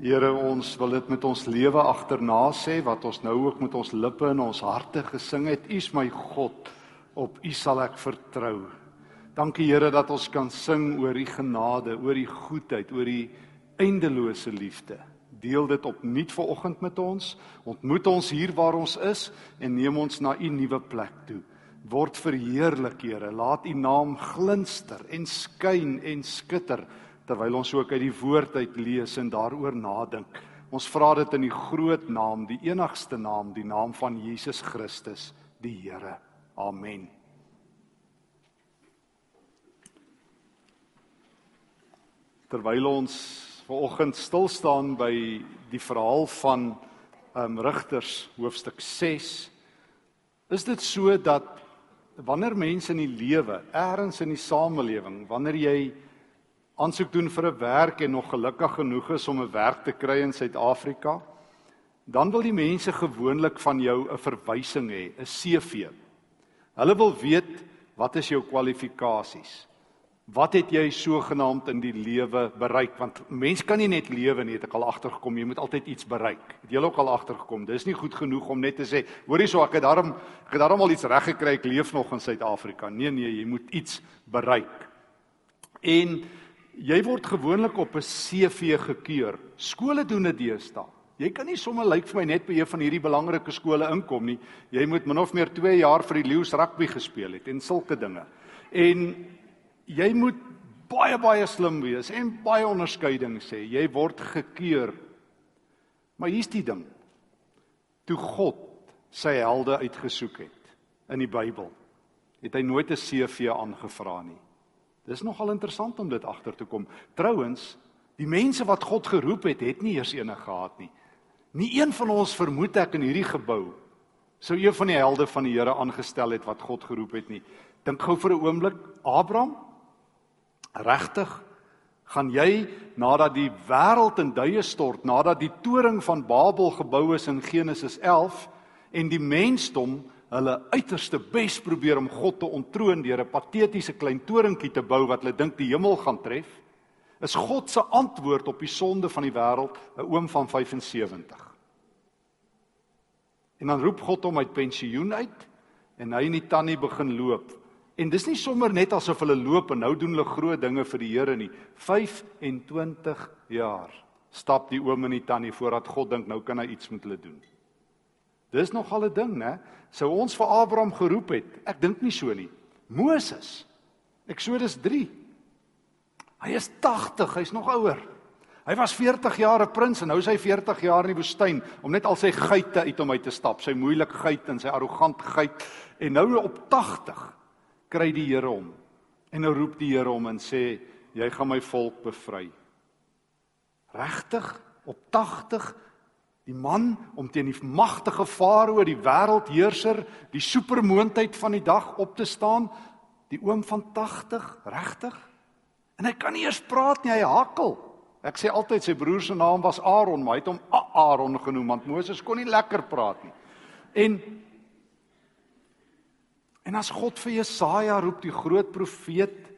Here ons wil dit met ons lewe agterna sê wat ons nou ook met ons lippe en ons harte gesing het. U is my God, op U sal ek vertrou. Dankie Here dat ons kan sing oor U genade, oor U goedheid, oor U eindelose liefde. Deel dit opnuut vanoggend met ons. Ontmoet ons hier waar ons is en neem ons na U nuwe plek toe. Word verheerlik, Here. Laat U naam glinster en skyn en skitter terwyl ons ook uit die woord uit lees en daaroor nadink. Ons vra dit in die groot naam, die enigste naam, die naam van Jesus Christus, die Here. Amen. Terwyl ons vanoggend stil staan by die verhaal van um, Rigters hoofstuk 6, is dit so dat wanneer mense in die lewe, ergens in die samelewing, wanneer jy aansoek doen vir 'n werk en nog gelukkig genoeg is om 'n werk te kry in Suid-Afrika, dan wil die mense gewoonlik van jou 'n verwysing hê, 'n CV. Hulle wil weet wat is jou kwalifikasies? Wat het jy sogenaamd in die lewe bereik? Want mens kan nie net lewe nie, het ek al agtergekom, jy moet altyd iets bereik. Het jy ook al agtergekom? Dis nie goed genoeg om net te sê, hoorie so ek het daarom ek het daarom al iets reg gekry, ek leef nog in Suid-Afrika. Nee nee, jy moet iets bereik. En jy word gewoonlik op 'n CV gekeur. Skole doen dit deesdae. Jy kan nie sommer lyk vir my net by een van hierdie belangrike skole inkom nie. Jy moet min of meer 2 jaar vir die Lions rugby gespeel het en sulke dinge. En jy moet baie baie slim wees en baie onderskeiding sê. Jy word gekeur. Maar hier's die ding. Toe God sy helde uitgesoek het in die Bybel, het hy nooit 'n CV aangevra nie. Dis nogal interessant om dit agter te kom. Trouwens, die mense wat God geroep het, het nie eers enige gehad nie. Nie een van ons vermoed ek in hierdie gebou sou een van die helde van die Here aangestel het wat God geroep het nie. Dink gou vir 'n oomblik, Abraham? Regtig? Gaan jy nadat die wêreld in duie stort, nadat die toring van Babel gebou is in Genesis 11 en die mensdom hulle uiterste bes probeer om God te ontroon deur 'n patetiese klein toringkie te bou wat hulle dink die hemel gaan tref, is God se antwoord op die sonde van die wêreld 'n oom van 75. En dan roep God hom uit pensioen uit en hy en die tannie begin loop. En dis nie sommer net asof hulle loop en nou doen hulle groot dinge vir die Here nie. 25 jaar stap die oom en die tannie voordat God dink nou kan hy iets met hulle doen. Dis nogal 'n ding, né? Sou ons vir Abraham geroep het. Ek dink nie so nie. Moses. Eksodus 3. Hy is 80, hy's nog ouer. Hy was 40 jaar 'n prins en nou is hy 40 jaar in die woestyn om net al sy geite uit hom uit te stap, sy moeilike geit en sy arrogant geit en nou op 80 kry die Here hom. En nou roep die Here hom en sê jy gaan my volk bevry. Regtig? Op 80 Die man om teen die magtige farao, die wêreldheerser, die supermoondheid van die dag op te staan, die oom van 80, regtig? En hy kan nie eers praat nie, hy hakkel. Ek sê altyd sy broer se naam was Aaron, maar hy het hom Aaron genoem want Moses kon nie lekker praat nie. En En as God vir Jesaja roep, die groot profeet,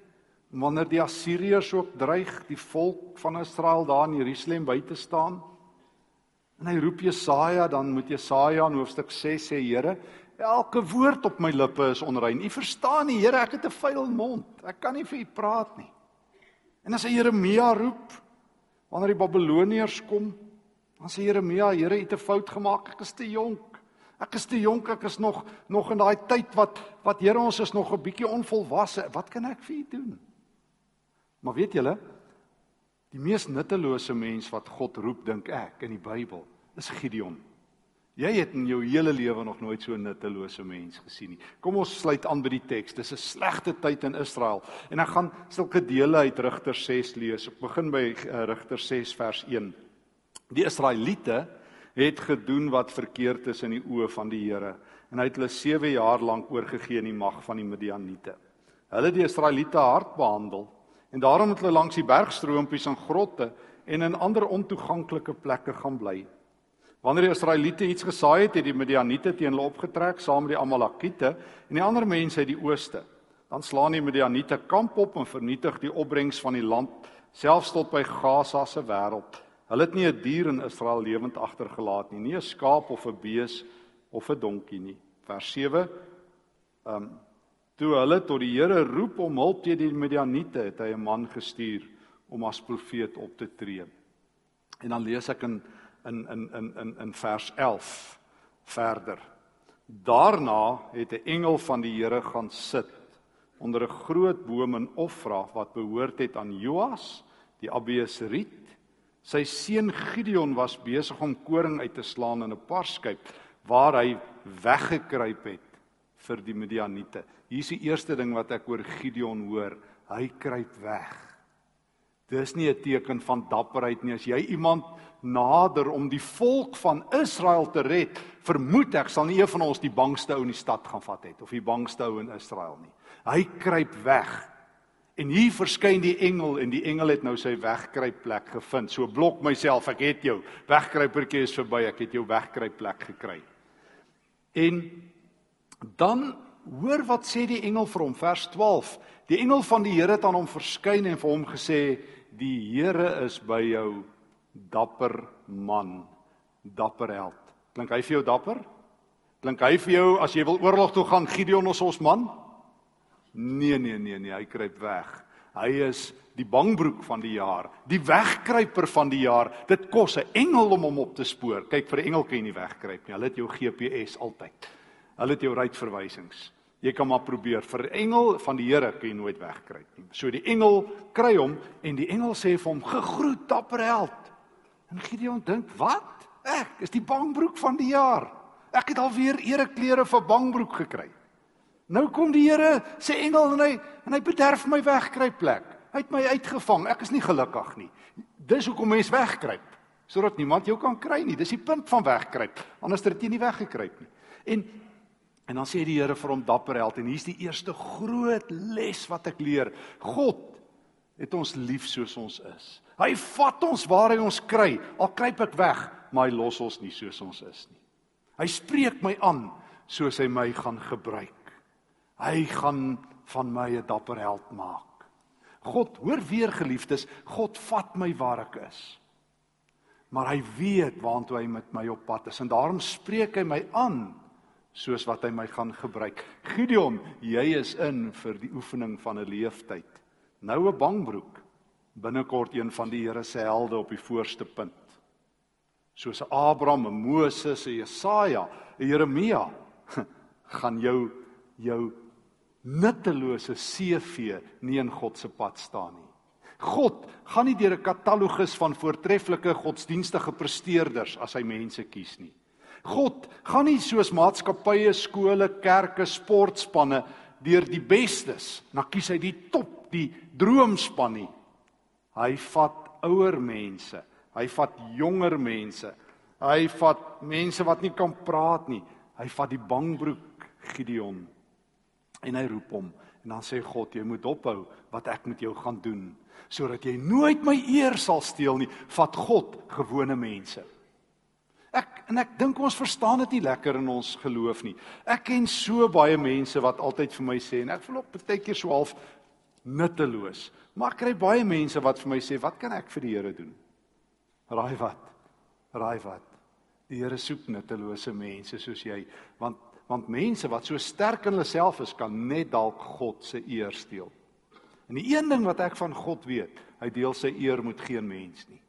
wanneer die Assiriërs ook dreig die volk van Israel daar in Jerusalem by te staan, En hy roep Jesaja, dan moet Jesaja in hoofstuk 6 sê, Here, elke woord op my lippe is onrein. U verstaan nie, Here, ek het 'n vuil mond. Ek kan nie vir u praat nie. En as hy Jeremia roep, wanneer die Babiloniërs kom, dan sê Jeremia, Here, u het 'n fout gemaak. Ek is te jonk. Ek is te jonk. Ek is nog nog in daai tyd wat wat Here ons is nog 'n bietjie onvolwasse. Wat kan ek vir u doen? Maar weet julle, die mees nuttelose mens wat God roep, dink ek in die Bybel, is Gideon. Jy het in jou hele lewe nog nooit so 'n nuttelose mens gesien nie. Kom ons sluit aan by die teks. Dis 'n slegte tyd in Israel. En ek gaan sulke dele uit Rigter 6 lees. Ek begin by uh, Rigter 6 vers 1. Die Israeliete het gedoen wat verkeerd is in die oë van die Here en hy het hulle 7 jaar lank oorgegee in die mag van die Midianiete. Hulle het die Israeliete hard behandel en daarom het hulle langs die bergstroompies en grotte en in ander ontoeganklike plekke gaan bly. Wanneer die Israeliete iets gesaai het, het die Midianiete teen hulle opgetrek saam met die Amalekiete en die ander mense uit die ooste. Dan slaan die Midianiete kamp op en vernietig die opbrengs van die land selfs tot by Gaza se wêreld. Hulle het nie 'n dier in Israel lewend agtergelaat nie, nie 'n skaap of 'n bees of 'n donkie nie. Vers 7. Ehm um, toe hulle tot die Here roep om hulp teen die Midianiete, het hy 'n man gestuur om as profeet op te tree. En dan lees ek in in in in in in vers 11 verder. Daarna het 'n engel van die Here gaan sit onder 'n groot boom in Ofra wat behoort het aan Joas, die Abieseriet. Sy seun Gideon was besig om koring uit te slaan in 'n parskyp waar hy weggekruip het vir die Midianiete. Hier is die eerste ding wat ek oor Gideon hoor. Hy kruip weg. Dis nie 'n teken van dapperheid nie as jy iemand nader om die volk van Israel te red, vermoed ek sal nie een van ons die bangste ou in die stad gaan vat het of die bangste ou in Israel nie. Hy kruip weg. En hier verskyn die engel en die engel het nou sy wegkruip plek gevind. So blok myself, ek het jou. Wegkruipertjie is verby, ek het jou wegkruip plek gekry. En dan hoor wat sê die engel vir hom vers 12. Die engel van die Here het aan hom verskyn en vir hom gesê: "Die Here is by jou, dapper man, dapper held. Klink hy vir jou dapper? Klink hy vir jou as jy wil oorlog toe gaan Gideon ons ons man? Nee nee nee nee, hy kruip weg. Hy is die bangbroek van die jaar, die wegkruiper van die jaar. Dit kos 'n engel om hom op te spoor. Kyk vir 'n engel kan jy nie wegkruip nie. Hulle het jou GPS altyd. Hulle het jou ruitverwysings. Jy kan maar probeer. Vir engel van die Here kan jy nooit wegkruip nie. So die engel kry hom en die engel sê vir hom: "Gegroet, dapper held." En Gideon dink, "Wat? Ek is die bangbroek van die jaar. Ek het alweer ereklere vir bangbroek gekry." Nou kom die Here sê engel en hy en hy bederf my wegkruip plek. Hy het my uitgevang. Ek is nie gelukkig nie. Dis hoekom mens wegkruip sodat niemand jou kan kry nie. Dis die punt van wegkruip. Anders het jy nie weggekruip nie. En en dan sê die Here vir hom dapper held en hier's die eerste groot les wat ek leer. God het ons lief soos ons is. Hy vat ons waar hy ons kry. Al kruip ek weg, maar hy los ons nie soos ons is nie. Hy spreek my aan soos hy my gaan gebruik. Hy gaan van my 'n dapper held maak. God, hoor weer geliefdes, God vat my waar ek is. Maar hy weet waantoe hy met my op pad is en daarom spreek hy my aan soos wat hy my gaan gebruik. Gideon, jy is in vir die oefening van 'n leeftyd. Nou 'n bangbroek binnekort een van die Here se helde op die voorste punt. Soos 'n Abraham, 'n Moses, 'n Jesaja, 'n Jeremia gaan jou jou nuttelose CV nie in God se pad staan nie. God gaan nie deur 'n katalogus van voortreffelike godsdienstige presteerders as hy mense kies nie. God gaan nie soos maatskappye, skole, kerke, sportspanne deur die bestes, dan kies hy die top, die droomspan nie. Hy vat ouer mense, hy vat jonger mense. Hy vat mense wat nie kan praat nie. Hy vat die bangbroek Gideon en hy roep hom en dan sê God jy moet ophou wat ek met jou gaan doen sodat jy nooit my eer sal steel nie. Vat God gewone mense. Ek en ek dink ons verstaan dit nie lekker in ons geloof nie. Ek ken so baie mense wat altyd vir my sê en ek voel op baie keer so half nutteloos. Maar ek kry baie mense wat vir my sê, "Wat kan ek vir die Here doen?" Raai wat? Raai wat? Die Here soek nuttelose mense soos jy, want want mense wat so sterk in hulle self is, kan net dalk God se eer steel. En die een ding wat ek van God weet, hy deel sy eer met geen mens nie.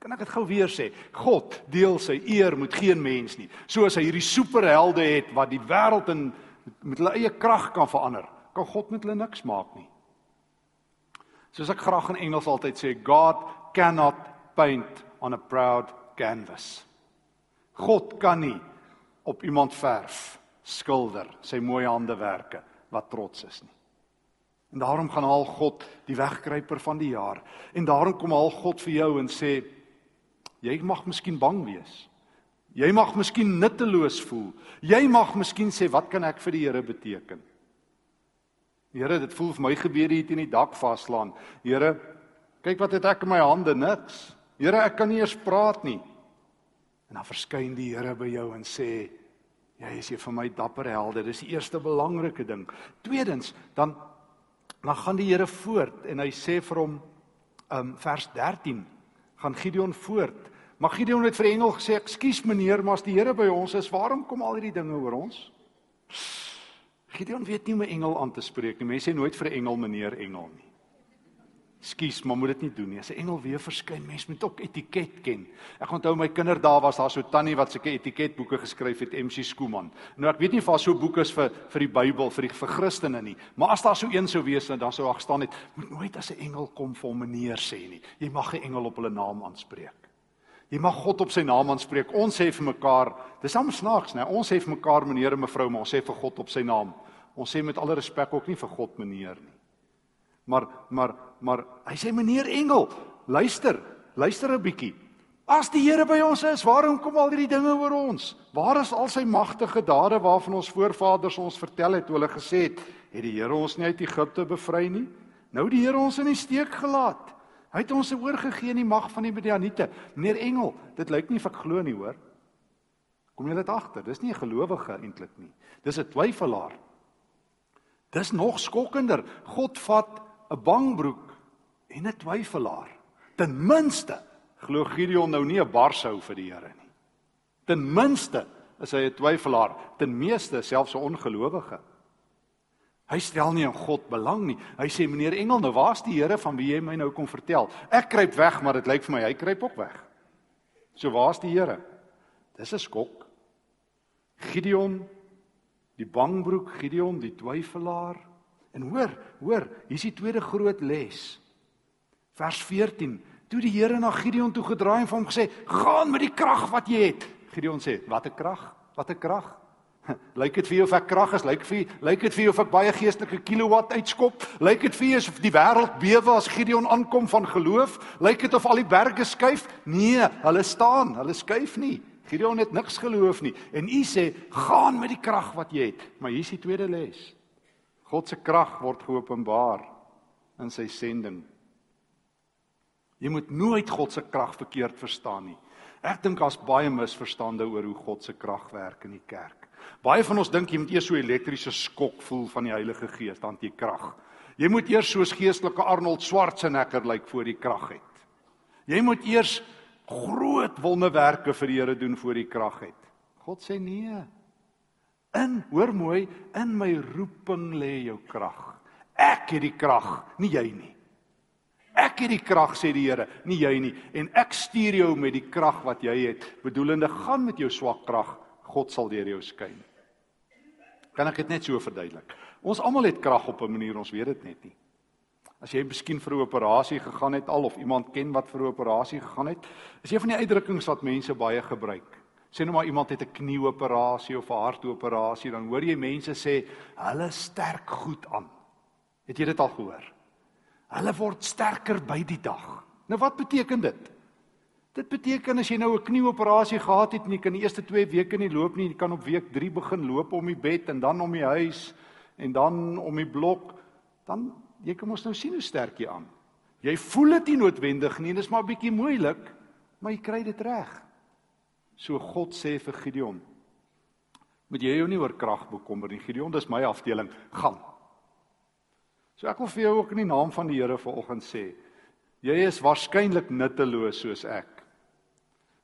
Kan ek dit gou weer sê? God deel sy eer met geen mens nie. Soos hy hierdie superhelde het wat die wêreld in met hulle eie krag kan verander, kan God met hulle niks maak nie. Soos ek graag in Engels altyd sê, God cannot paint on a proud canvas. God kan nie op iemand verf, skilder, sy mooi handewerke wat trots is nie. En daarom gaan haal God die wegkruiper van die jaar. En daarom kom haal God vir jou en sê jy mag miskien bang wees. Jy mag miskien nutteloos voel. Jy mag miskien sê wat kan ek vir die Here beteken? Here, dit voel vir my gebede hier teen die dak vaslaan. Here, kyk wat het ek in my hande, niks. Here, ek kan nie eers praat nie. En dan verskyn die Here by jou en sê, jy is hier vir my dapper helde. Dis die eerste belangrike ding. Tweedens, dan dan gaan die Here voort en hy sê vir hom um vers 13 gaan Gideon voort. Maar Gideon het vir die engel gesê: "Ekskuus meneer, maar as die Here by ons is, waarom kom al hierdie dinge oor ons?" Gideon weet nie om 'n engel aan te spreek nie. Mense sê nooit vir 'n engel meneer engel nie. Skus, maar moet dit nie doen nie. As 'n engel weer verskyn, mens moet ook etiket ken. Ek onthou my kinderdae was daar so tannie wat sulke etiketboeke geskryf het, MC Skooman. Nou ek weet nie of daar so boeke is vir vir die Bybel vir die vir Christene nie, maar as daar so een sou wees, dan sou daar staan het moet nooit as 'n engel kom vir hom meneer sê nie. Jy mag 'n engel op hulle naam aanspreek. Jy mag God op sy naam aanspreek. Ons sê vir mekaar, dis hom snaaks, né? Ons sê vir mekaar meneer en mevrou, maar ons sê vir God op sy naam. Ons sê met alle respek ook nie vir God meneer nie. Maar maar maar hy sê meneer Engel, luister, luister 'n bietjie. As die Here by ons is, waarom kom al hierdie dinge oor ons? Waar is al sy magtige dade waarvan ons voorvaders ons vertel het, hulle gesê het, het die Here ons nie uit Egipte bevry nie? Nou die Here ons in die steek gelaat. Hy het ons oorgegee in die mag van die Midianiete. Meneer Engel, dit lyk nie of ek glo nie, hoor. Kom jy dit agter? Dis nie 'n gelowige eintlik nie. Dis 'n twyfelaar. Dis nog skokkender. God vat 'n bangbroek en 'n twyfelaar. Ten minste glo Gideon nou nie 'n barshou vir die Here nie. Ten minste is hy 'n twyfelaar, ten meeste selfs 'n ongelowige. Hy stel nie aan God belang nie. Hy sê meneer Engel, nou waar's die Here van wie jy my nou kom vertel? Ek kruip weg, maar dit lyk vir my hy kruip ook weg. So waar's die Here? Dis 'n skok. Gideon die bangbroek Gideon die twyfelaar En hoor, hoor, hier's die tweede groot les. Vers 14. Toe die Here na Gideon toe gedraai en vir hom gesê: "Gaan met die krag wat jy het." Gideon sê: "Wat 'n krag? Wat 'n krag?" Lyk dit vir jou of ek krag is? Lyk vir lyk dit vir jou of ek baie geestelike kilowatt uitskop? Lyk dit vir jou of die wêreld bewe as Gideon aankom van geloof? Lyk dit of al die berge skuif? Nee, hulle staan, hulle skuif nie. Gideon het niks geloof nie. En u sê: "Gaan met die krag wat jy het." Maar hier's die tweede les. God se krag word geopenbaar in sy sending. Jy moet nooit God se krag verkeerd verstaan nie. Ek dink daar's baie misverstande oor hoe God se krag werk in die kerk. Baie van ons dink jy moet eers so elektriese skok voel van die Heilige Gees dan jy krag. Jy moet eers soos geestelike Arnold Schwarzenegger lyk like voor die krag het. Jy moet eers groot wonderwerke vir die Here doen voor die krag het. God sê nee. In, hoor mooi, in my roeping lê jou krag. Ek het die krag, nie jy nie. Ek het die krag sê die Here, nie jy nie. En ek stuur jou met die krag wat jy het, bedoelende gaan met jou swak krag, God sal deur jou skyn. Kan ek dit net so verduidelik? Ons almal het krag op 'n manier, ons weet dit net nie. As jy miskien vir 'n operasie gegaan het al of iemand ken wat vir 'n operasie gegaan het, is een van die uitdrukkings wat mense baie gebruik. Sê nou maar iemand het 'n knieoperasie of 'n hartoperasie, dan hoor jy mense sê hulle sterk goed aan. Het jy dit al gehoor? Hulle word sterker by die dag. Nou wat beteken dit? Dit beteken as jy nou 'n knieoperasie gehad het en jy kan die eerste 2 weke nie loop nie, jy kan op week 3 begin loop om die bed en dan om die huis en dan om die blok, dan jy kan mos nou sien hoe sterk jy aan. Jy voel dit nie noodwendig nie, dit is maar 'n bietjie moeilik, maar jy kry dit reg. So God sê vir Gideon: "Moet jy jou nie oor krag bekommer nie, Gideon, dis my afdeling, gaan." So ek wil vir jou ook in die naam van die Here vanoggend sê: Jy is waarskynlik nutteloos soos ek.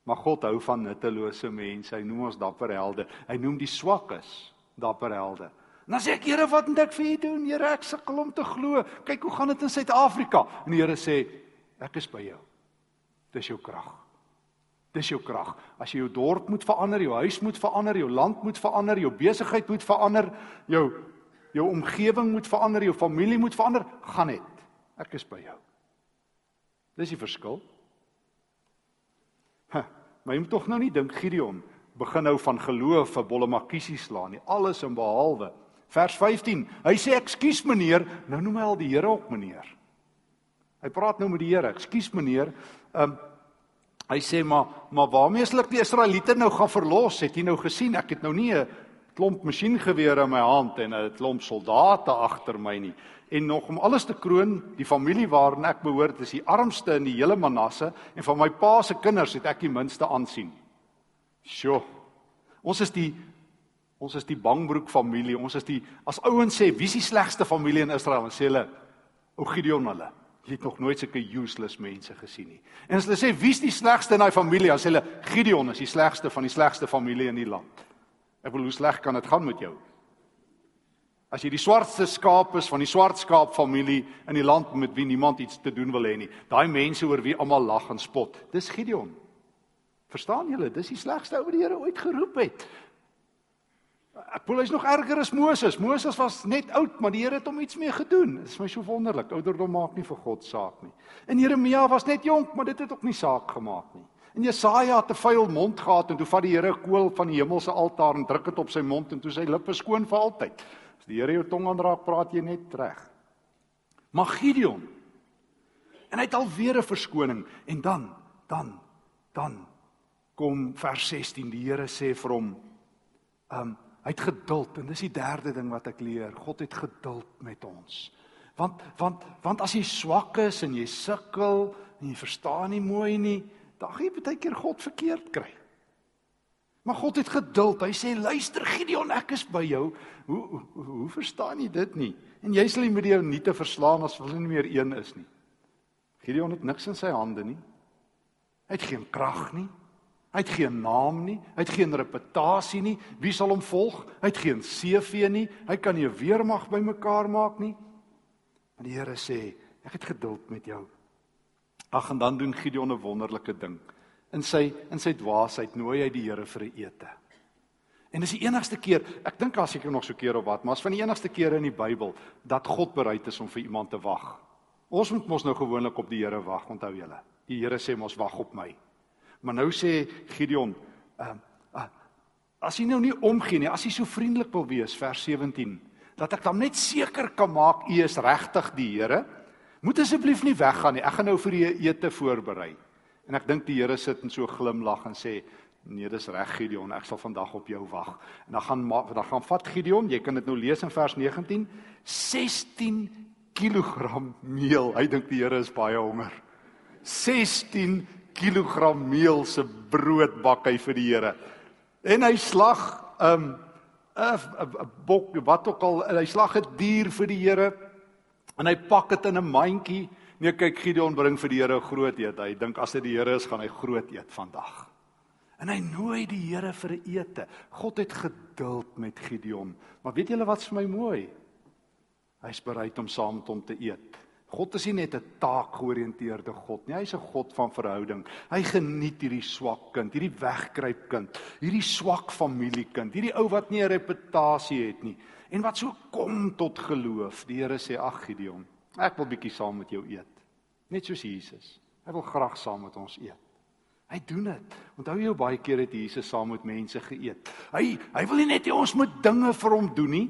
Maar God hou van nuttelose mense. Hy noem ons dapper helde. Hy noem die swakkes dapper helde. En dan sê ek: "Here, wat moet ek vir U doen? Here, ek sukkel om te glo. Kyk hoe gaan dit in Suid-Afrika." En die Here sê: "Ek is by jou. Dis jou krag." Dis jou krag. As jy jou dorp moet verander, jou huis moet verander, jou land moet verander, jou besigheid moet verander, jou jou omgewing moet verander, jou familie moet verander, gaan net. Ek is by jou. Dis die verskil. Ha, maar jy moet tog nou nie dink Gideon begin nou van geloof vir bolle makiesie slaan nie. Alles en behalwe. Vers 15. Hy sê ekskuus meneer, nou noem hy al die Here op meneer. Hy praat nou met die Here. Ekskuus meneer. Um, Hy sê maar maar waarmee sal ek die Israeliete nou gaan verlos? Het jy nou gesien ek het nou nie 'n klomp masjiengewere in my hand en 'n klomp soldate agter my nie. En nog om alles te kroon, die familie waarin ek behoort is die armste in die hele Manasse en van my pa se kinders het ek die minste aansien. Sjoe. Ons is die ons is die bangbroek familie. Ons is die as ouens sê wie is die slegste familie in Israel? Dan sê hulle ou Gideon hulle. Jy het nog nooit sulke useless mense gesien nie. En as hulle sê wie's die slegste in daai familie, dan sê hulle Gideon is die slegste van die slegste familie in die land. Ek wil hoe sleg kan dit gaan met jou? As jy die swartste skaap is van die swart skaap familie in die land met wie niemand iets te doen wil hê nie. Daai mense oor wie almal lag en spot. Dis Gideon. Verstaan julle? Dis die slegste ou wat die Here ooit geroep het. Ek voel hy's nog erger as Moses. Moses was net oud, maar die Here het hom iets mee gedoen. Dit is my so wonderlik. Ouderdom maak nie vir God saak nie. En Jeremia was net jonk, maar dit het ook nie saak gemaak nie. En Jesaja het 'n vuil mond gehad en toe vat die Here 'n kool van die hemelse altaar en druk dit op sy mond en toe sy lippe skoon vir altyd. As die Here jou tong aanraak, praat jy net reg. Maar Gideon en hy het alweer 'n verskoning en dan dan dan kom vers 16 die Here sê vir hom um hy het geduld en dis die derde ding wat ek leer God het geduld met ons want want want as jy swak is en jy sukkel en jy verstaan nie mooi nie dan gaan jy baie keer God verkeerd kry Maar God het geduld. Hy sê luister Gideon, ek is by jou. Hoe hoe, hoe verstaan jy dit nie? En jy sal nie met jou nie te verslaan as hulle nie meer een is nie. Gideon het niks in sy hande nie. Hy het geen krag nie. Hy het geen naam nie. Hy het geen reputasie nie. Wie sal hom volg? Hy het geen CV nie. Hy kan nie 'n weermag bymekaar maak nie. Maar die Here sê, ek het geduld met jou. Ag en dan doen Gideon 'n wonderlike ding in sy in sy dwaasheid nooi hy die Here vir 'n ete. En dis die enigste keer, ek dink as ek nog so keer of wat, maar as van die enigste kere in die Bybel dat God bereid is om vir iemand te wag. Ons moet mos nou gewoonlik op die Here wag, onthou julle. Die Here sê mos wag op my. Maar nou sê Gideon, uh, uh, as hy nou nie omgee nie, as hy so vriendelik wil wees, vers 17, dat ek dan net seker kan maak u is regtig die Here, moet asseblief nie weggaan nie. Ek gaan nou vir u ete voorberei. En ek dink die Here sit en so glimlag en sê nee, dis reg Gideon, ek sal vandag op jou wag. En dan gaan dan gaan vat Gideon, jy kan dit nou lees in vers 19, 16 kg meel. Hy dink die Here is baie honger. 16 kg meel se brood bak hy vir die Here. En hy slag 'n um, 'n bok wat ook al, hy slag 'n dier vir die Here en hy pak dit in 'n mandjie Nee, kyk Gideon bring vir die Here 'n groot eet. Hy dink as dit die Here is, gaan hy groot eet vandag. En hy nooi die Here vir 'n ete. God het geduld met Gideon. Maar weet julle wat's vir my mooi? Hy's bereid om saam met hom te eet. God is nie net 'n taakgeoriënteerde God nie. Hy's 'n God van verhouding. Hy geniet hierdie swak kind, hierdie wegkruip kind, hierdie swak familiekind, hierdie ou wat nie 'n reputasie het nie en wat so kom tot geloof. Die Here sê: "Ag Gideon, Ek wil bietjie saam met jou eet. Net soos Jesus. Hy wil graag saam met ons eet. Hy doen dit. Onthou jy baie keer het Jesus saam met mense geëet? Hy hy wil nie net hê ons moet dinge vir hom doen nie.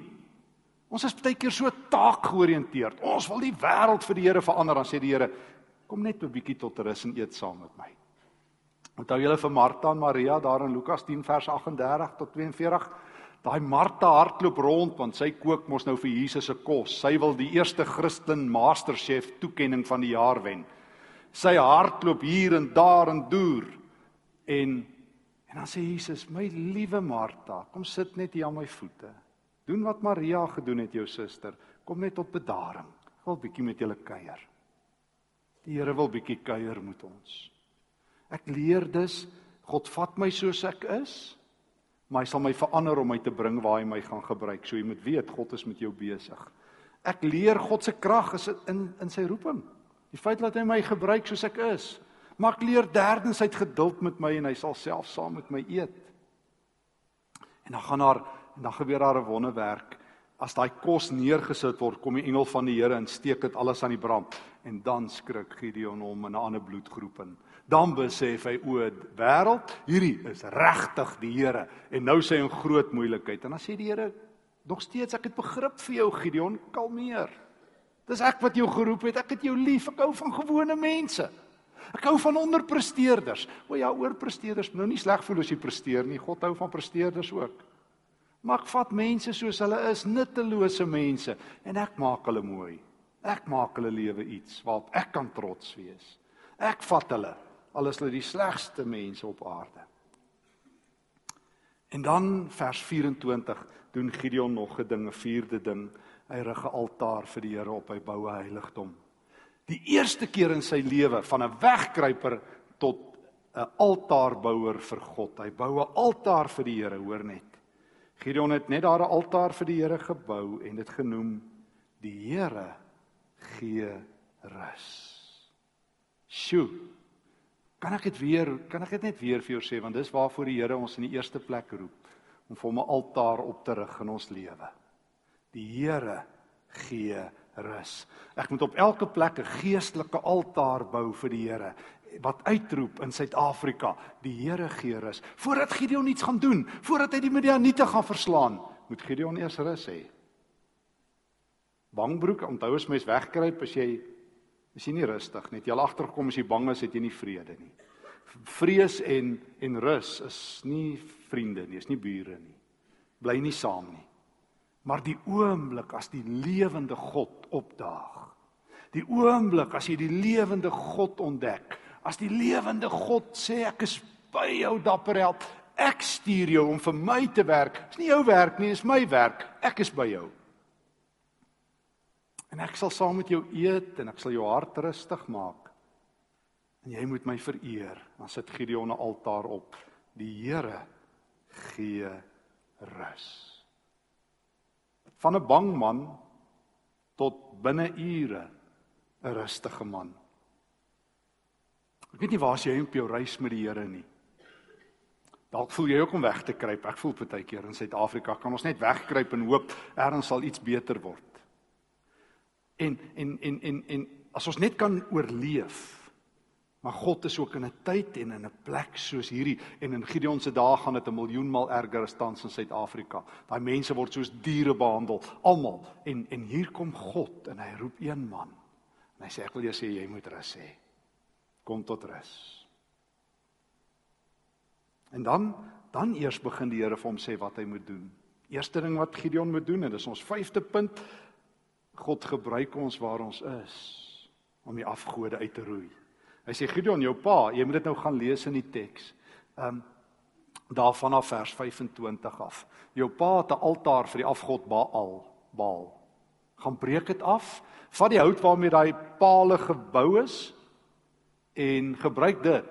Ons is baie keer so taakgeoriënteerd. Ons wil die wêreld vir die Here verander, dan sê die Here, kom net 'n bietjie tot rus en eet saam met my. Onthou julle vir Martha en Maria daar in Lukas 10 vers 38 tot 42? Daai Martha hardloop rond want sy kook mos nou vir Jesus se kos. Sy wil die eerste Christen Masterchef toekenning van die jaar wen. Sy hardloop hier en daar en deur. En en dan sê Jesus, "My liewe Martha, kom sit net hier aan my voete. Doen wat Maria gedoen het jou suster. Kom net tot bedaring. Ek wil bietjie met julle kuier." Die Here wil bietjie kuier met ons. Ek leer dus God vat my soos ek is maar hy sal my verander om my te bring waar hy my gaan gebruik. So jy moet weet God is met jou besig. Ek leer God se krag is in in sy roeping. Die feit dat hy my gebruik soos ek is. Maar ek leer derdens hy het geduld met my en hy sal self saam met my eet. En dan gaan daar en dan gebeur daar 'n wonderwerk. As daai kos neergesit word, kom die engel van die Here en steek dit alles aan die brand en dan skrik Gideon hom in 'n ander bloedgroep in dan besef hy o, wêreld, hierdie is regtig die Here en nou sê hy 'n groot moeilikheid en dan sê die Here nog steeds ek het begrip vir jou Gideon, kalmeer. Dis ek wat jou geroep het, ek het jou lief, ek hou van gewone mense. Ek hou van onderpresteerders. O ja, oorpresteerders, nou nie sleg voel as jy presteer nie. God hou van presteerders ook. Maar ek vat mense soos hulle is, nuttelose mense en ek maak hulle mooi. Ek maak hulle lewe iets waarop ek kan trots wees. Ek vat hulle al is hulle die slegste mense op aarde. En dan vers 24 doen Gideon nog 'n ding, 'n vierde ding. Hy rig 'n altaar vir die Here op, hy bou 'n heiligdom. Die eerste keer in sy lewe van 'n wegkruiper tot 'n altaarbouer vir God. Hy bou 'n altaar vir die Here, hoor net. Gideon het net daar 'n altaar vir die Here gebou en dit genoem die Here gee rus. Sjoe. Kan ek dit weer, kan ek dit net weer vir jou sê want dis waarvoor die Here ons in die eerste plek roep om vir hom 'n altaar op te rig in ons lewe. Die Here gee rus. Ek moet op elke plek 'n geestelike altaar bou vir die Here wat uitroep in Suid-Afrika, die Here gee rus. Voordat Gideon iets gaan doen, voordat hy die Midianiete gaan verslaan, moet Gideon eers rus hê. Bangbroek, onthou as mens wegkruip as jy is jy nie rustig nie. Jy al agtergekom as jy bang is, het jy nie vrede nie. Vrees en en rus is nie vriende nie, is nie bure nie. Bly nie saam nie. Maar die oomblik as die lewende God opdaag, die oomblik as jy die lewende God ontdek, as die lewende God sê ek is by jou dapper held, ek stuur jou om vir my te werk. Dis nie jou werk nie, dis my werk. Ek is by jou. En ek sal saam met jou eet en ek sal jou hart rustig maak. En jy moet my vereer. Dan sit Gideon 'n altaar op. Die Here gee rus. Van 'n bang man tot binne ure 'n rustige man. Ek weet nie waar jy op jou reis met die Here nie. Dalk voel jy ook om weg te kruip. Ek voel baie keer in Suid-Afrika kan ons net wegkruip en hoop ergens sal iets beter word. En en en en en as ons net kan oorleef Maar God is ook in 'n tyd en in 'n plek soos hierdie en in Gideon se dae gaan dit 'n miljoen maal erger as tans in Suid-Afrika. Daai mense word soos diere behandel, almal. En en hier kom God en hy roep een man. En hy sê ek wil jou sê jy moet rus hê. Kom tot rus. En dan dan eers begin die Here vir hom sê wat hy moet doen. Eerste ding wat Gideon moet doen en dis ons vyfde punt. God gebruik ons waar ons is om die afgode uit te roei. Hy sê Gideon jou pa, jy moet dit nou gaan lees in die teks. Ehm um, daarvan af vers 25 af. Jou pa het 'n altaar vir die afgod Baal, Baal. Gaan breek dit af, vat die hout waarmee daai palle gebou is en gebruik dit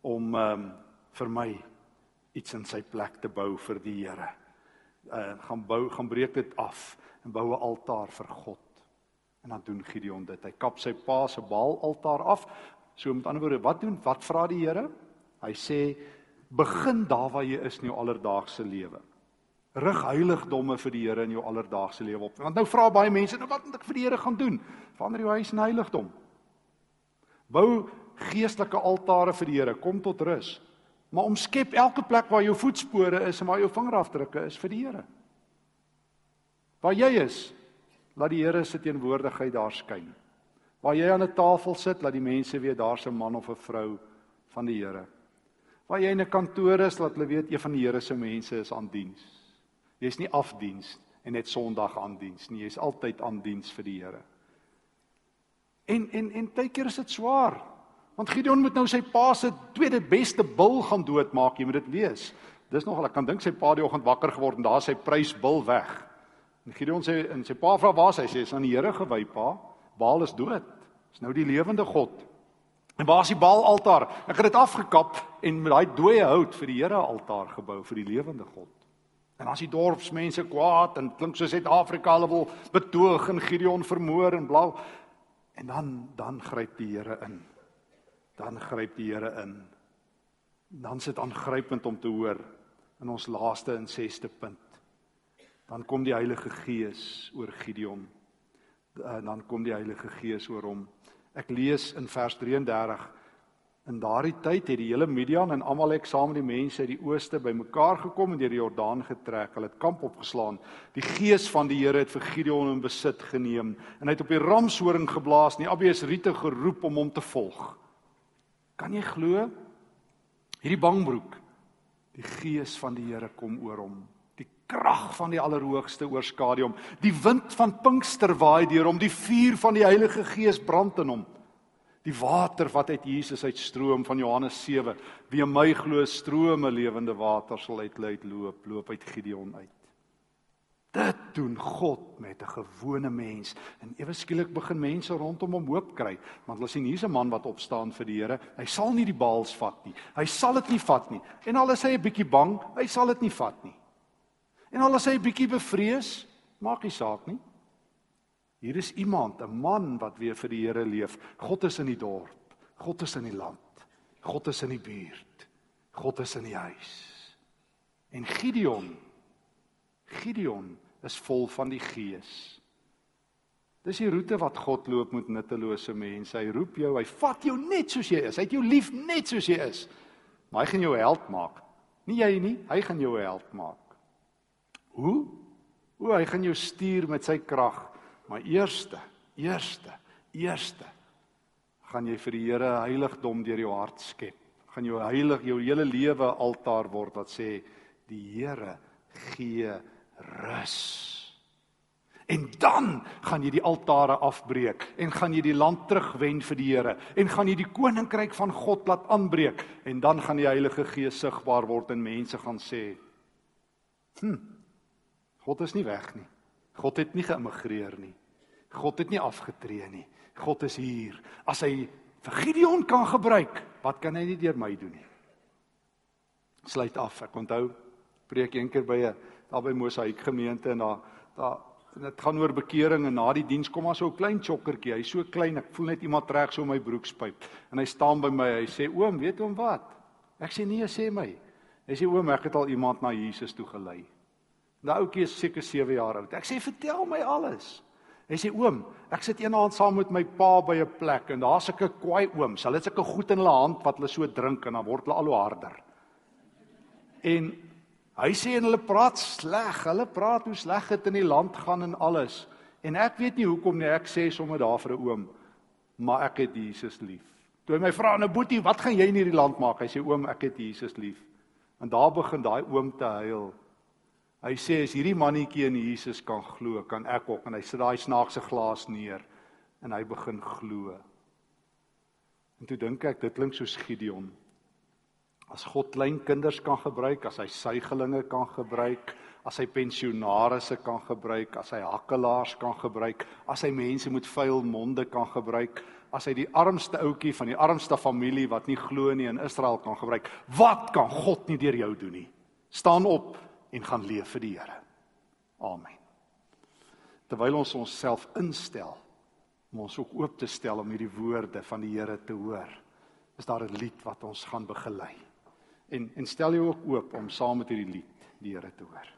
om ehm um, vir my iets in sy plek te bou vir die Here. Uh gaan bou, gaan breek dit af en bou 'n altaar vir God. En dan doen Gideon dit. Hy kap sy pa se Baal altaar af, So met ander woorde, wat doen wat vra die Here? Hy sê begin daar waar jy is in jou alledaagse lewe. Rig heiligdomme vir die Here in jou alledaagse lewe op. Want nou vra baie mense, nou wat moet ek vir die Here gaan doen? Verander jou huis in heiligdom. Bou geestelike altare vir die Here, kom tot rus. Maar omskep elke plek waar jou voetspore is en waar jou vingerafdrukke is vir die Here. Waar jy is, laat die Here se teenwoordigheid daar skyn. Waar jy aan 'n tafel sit, laat die mense weet daar's 'n man of 'n vrou van die Here. Waar jy in 'n kantoor is, laat hulle weet een van die Here se mense is aan diens. Jy's nie afdiens en net Sondag aan diens nie, jy's altyd aan diens vir die Here. En en en baie keer is dit swaar. Want Gideon moet nou sy pa se tweede beste bil gaan doodmaak, jy moet dit weet. Dis nogal ek kan dink sy pa die oggend wakker geword en daar sy prysbil weg. En Gideon sê en sy pa vra waar is hy? Sê is aan die Here gewy, pa. Baal is dood. Dis nou die lewende God. En waar is die Baal altaar? Ek het dit afgekap en met daai dooie hout vir die Here altaar gebou vir die lewende God. En as die dorpsmense kwaad en klink soos Suid-Afrika hulle wil betoog en Gideon vermoor en blou en dan dan gryp die Here in. Dan gryp die Here in. Dan sit aangrypend om te hoor in ons laaste en sesde punt. Dan kom die Heilige Gees oor Gideon en dan kom die Heilige Gees oor hom. Ek lees in vers 33 In daardie tyd het die hele Midian en Amalek saam met die mense uit die ooste bymekaar gekom en deur die Jordaan getrek. Hulle het kamp opgeslaan. Die gees van die Here het vir Gideon in besit geneem en hy het op die ramshoring geblaas en die Abiesriete geroep om hom te volg. Kan jy glo? Hierdie bangbroek. Die gees van die Here kom oor hom krag van die Allerhoogste oorskadu hom. Die wind van Pinkster waai deur hom, die vuur van die Heilige Gees brand in hom. Die water wat uit Jesus uitstroom van Johannes 7, wie in my glo strome lewende water sal uitlei loop, loop uit Gideon uit. Dit doen God met 'n gewone mens. En ewe skielik begin mense rondom hom hoop kry, want hulle sien hier's 'n man wat opstaan vir die Here. Hy sal nie die baals vat nie. Hy sal dit nie vat nie. En al is hy 'n bietjie bang, hy sal dit nie vat nie. En al is hy 'n bietjie bevrees, maak nie saak nie. Hier is iemand, 'n man wat weer vir die Here leef. God is in die dorp. God is in die land. God is in die buurt. God is in die huis. En Gideon Gideon is vol van die Gees. Dis die roete wat God loop met nuttelose mense. Hy roep jou, hy vat jou net soos jy is. Hy het jou lief net soos jy is. Maar hy gaan jou held maak. Nie jy nie, hy gaan jou held maak. Hoe? Hoe hy gaan jou stuur met sy krag. Maar eerste, eerste, eerste gaan jy vir die Here heiligdom deur jou hart skep. Gaan jou heilig jou hele lewe altaar word wat sê die Here gee rus. En dan gaan jy die altare afbreek en gaan jy die land terugwen vir die Here en gaan jy die koninkryk van God laat aanbreek en dan gaan die Heilige Gees sigbaar word en mense gaan sê: "Hm. God is nie weg nie. God het nie geëmigreer nie. God het nie afgetree nie. God is hier. As hy vir Gideon kan gebruik, wat kan hy nie deur my doen nie?" Sluit af. Ek onthou preek eendag by 'n daar by Mosaïek gemeente en daar daar dit gaan oor bekering en na die diens kom maar so 'n klein chokkertjie. Hy's so klein, ek voel net iemand trek so my broekspyp. En hy staan by my. Hy sê: "Oom, weet oom wat?" Ek sê: "Nee, sê my." Hy sê: "Oom, ek het al iemand na Jesus toe gelei." Daai ouetjie is seker 7 jaar oud. Ek sê: "Vertel my alles." Hy sê: "Oom, ek sit eendag saam met my pa by 'n plek en daar's 'n kwaai ooms. Hulle het sulke goed in hulle hand wat hulle so drink en dan word hulle al hoe harder." En Hy sê en hulle praat sleg. Hulle praat hoe sleg dit in die land gaan en alles. En ek weet nie hoekom nie. Ek sê sommer daar vir 'n oom, maar ek het Jesus lief. Toe hy my vra, "Nou boetie, wat gaan jy in hierdie land maak?" Hy sê, "Oom, ek het Jesus lief." En daar begin daai oom te huil. Hy sê, "As hierdie mannetjie in Jesus kan glo, kan ek ook." En hy sit daai snaakse glas neer en hy begin glo. En toe dink ek, dit klink soos Gideon. As God klein kinders kan gebruik, as hy suigelinge kan gebruik, as hy pensionarisse kan gebruik, as hy hakkelaars kan gebruik, as hy mense met vuil monde kan gebruik, as hy die armste ouetjie van die armste familie wat nie glo nie in Israel kan gebruik, wat kan God nie deur jou doen nie? Staan op en gaan leef vir die Here. Amen. Terwyl ons onsself instel om ons ook oop te stel om hierdie woorde van die Here te hoor, is daar 'n lied wat ons gaan begelei. En en stel jou ook oop om saam met hierdie lied die Here te hoor.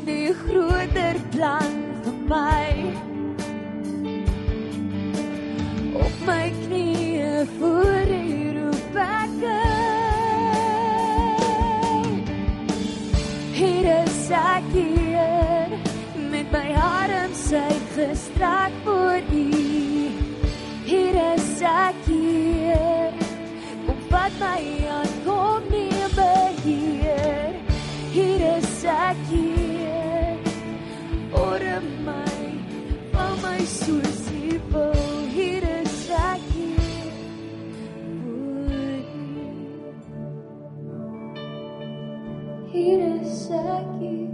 irás aqui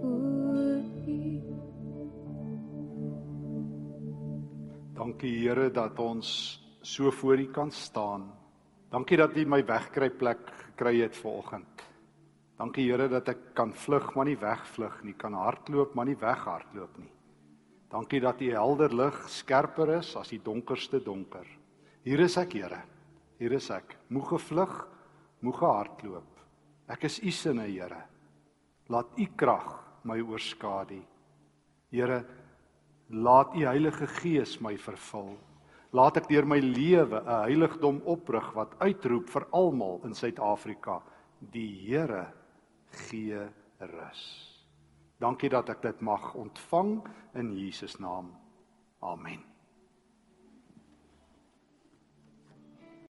voor U. Dankie Here dat ons so voor U kan staan. Dankie dat U my wegkry plek gekry het vanoggend. Dankie Here dat ek kan vlug, maar nie wegvlug nie, kan hardloop, maar nie weghardloop nie. Dankie dat U helder lig skerper is as die donkerste donker. Hier is ek, Here. Hier is ek, moeg gevlug, moeg gehardloop, Ek is U sinne Here. Laat U krag my oorskadu. Here, laat U Heilige Gees my vervul. Laat ek deur my lewe 'n heiligdom oprig wat uitroep vir almal in Suid-Afrika: Die Here gee rus. Dankie dat ek dit mag ontvang in Jesus naam. Amen.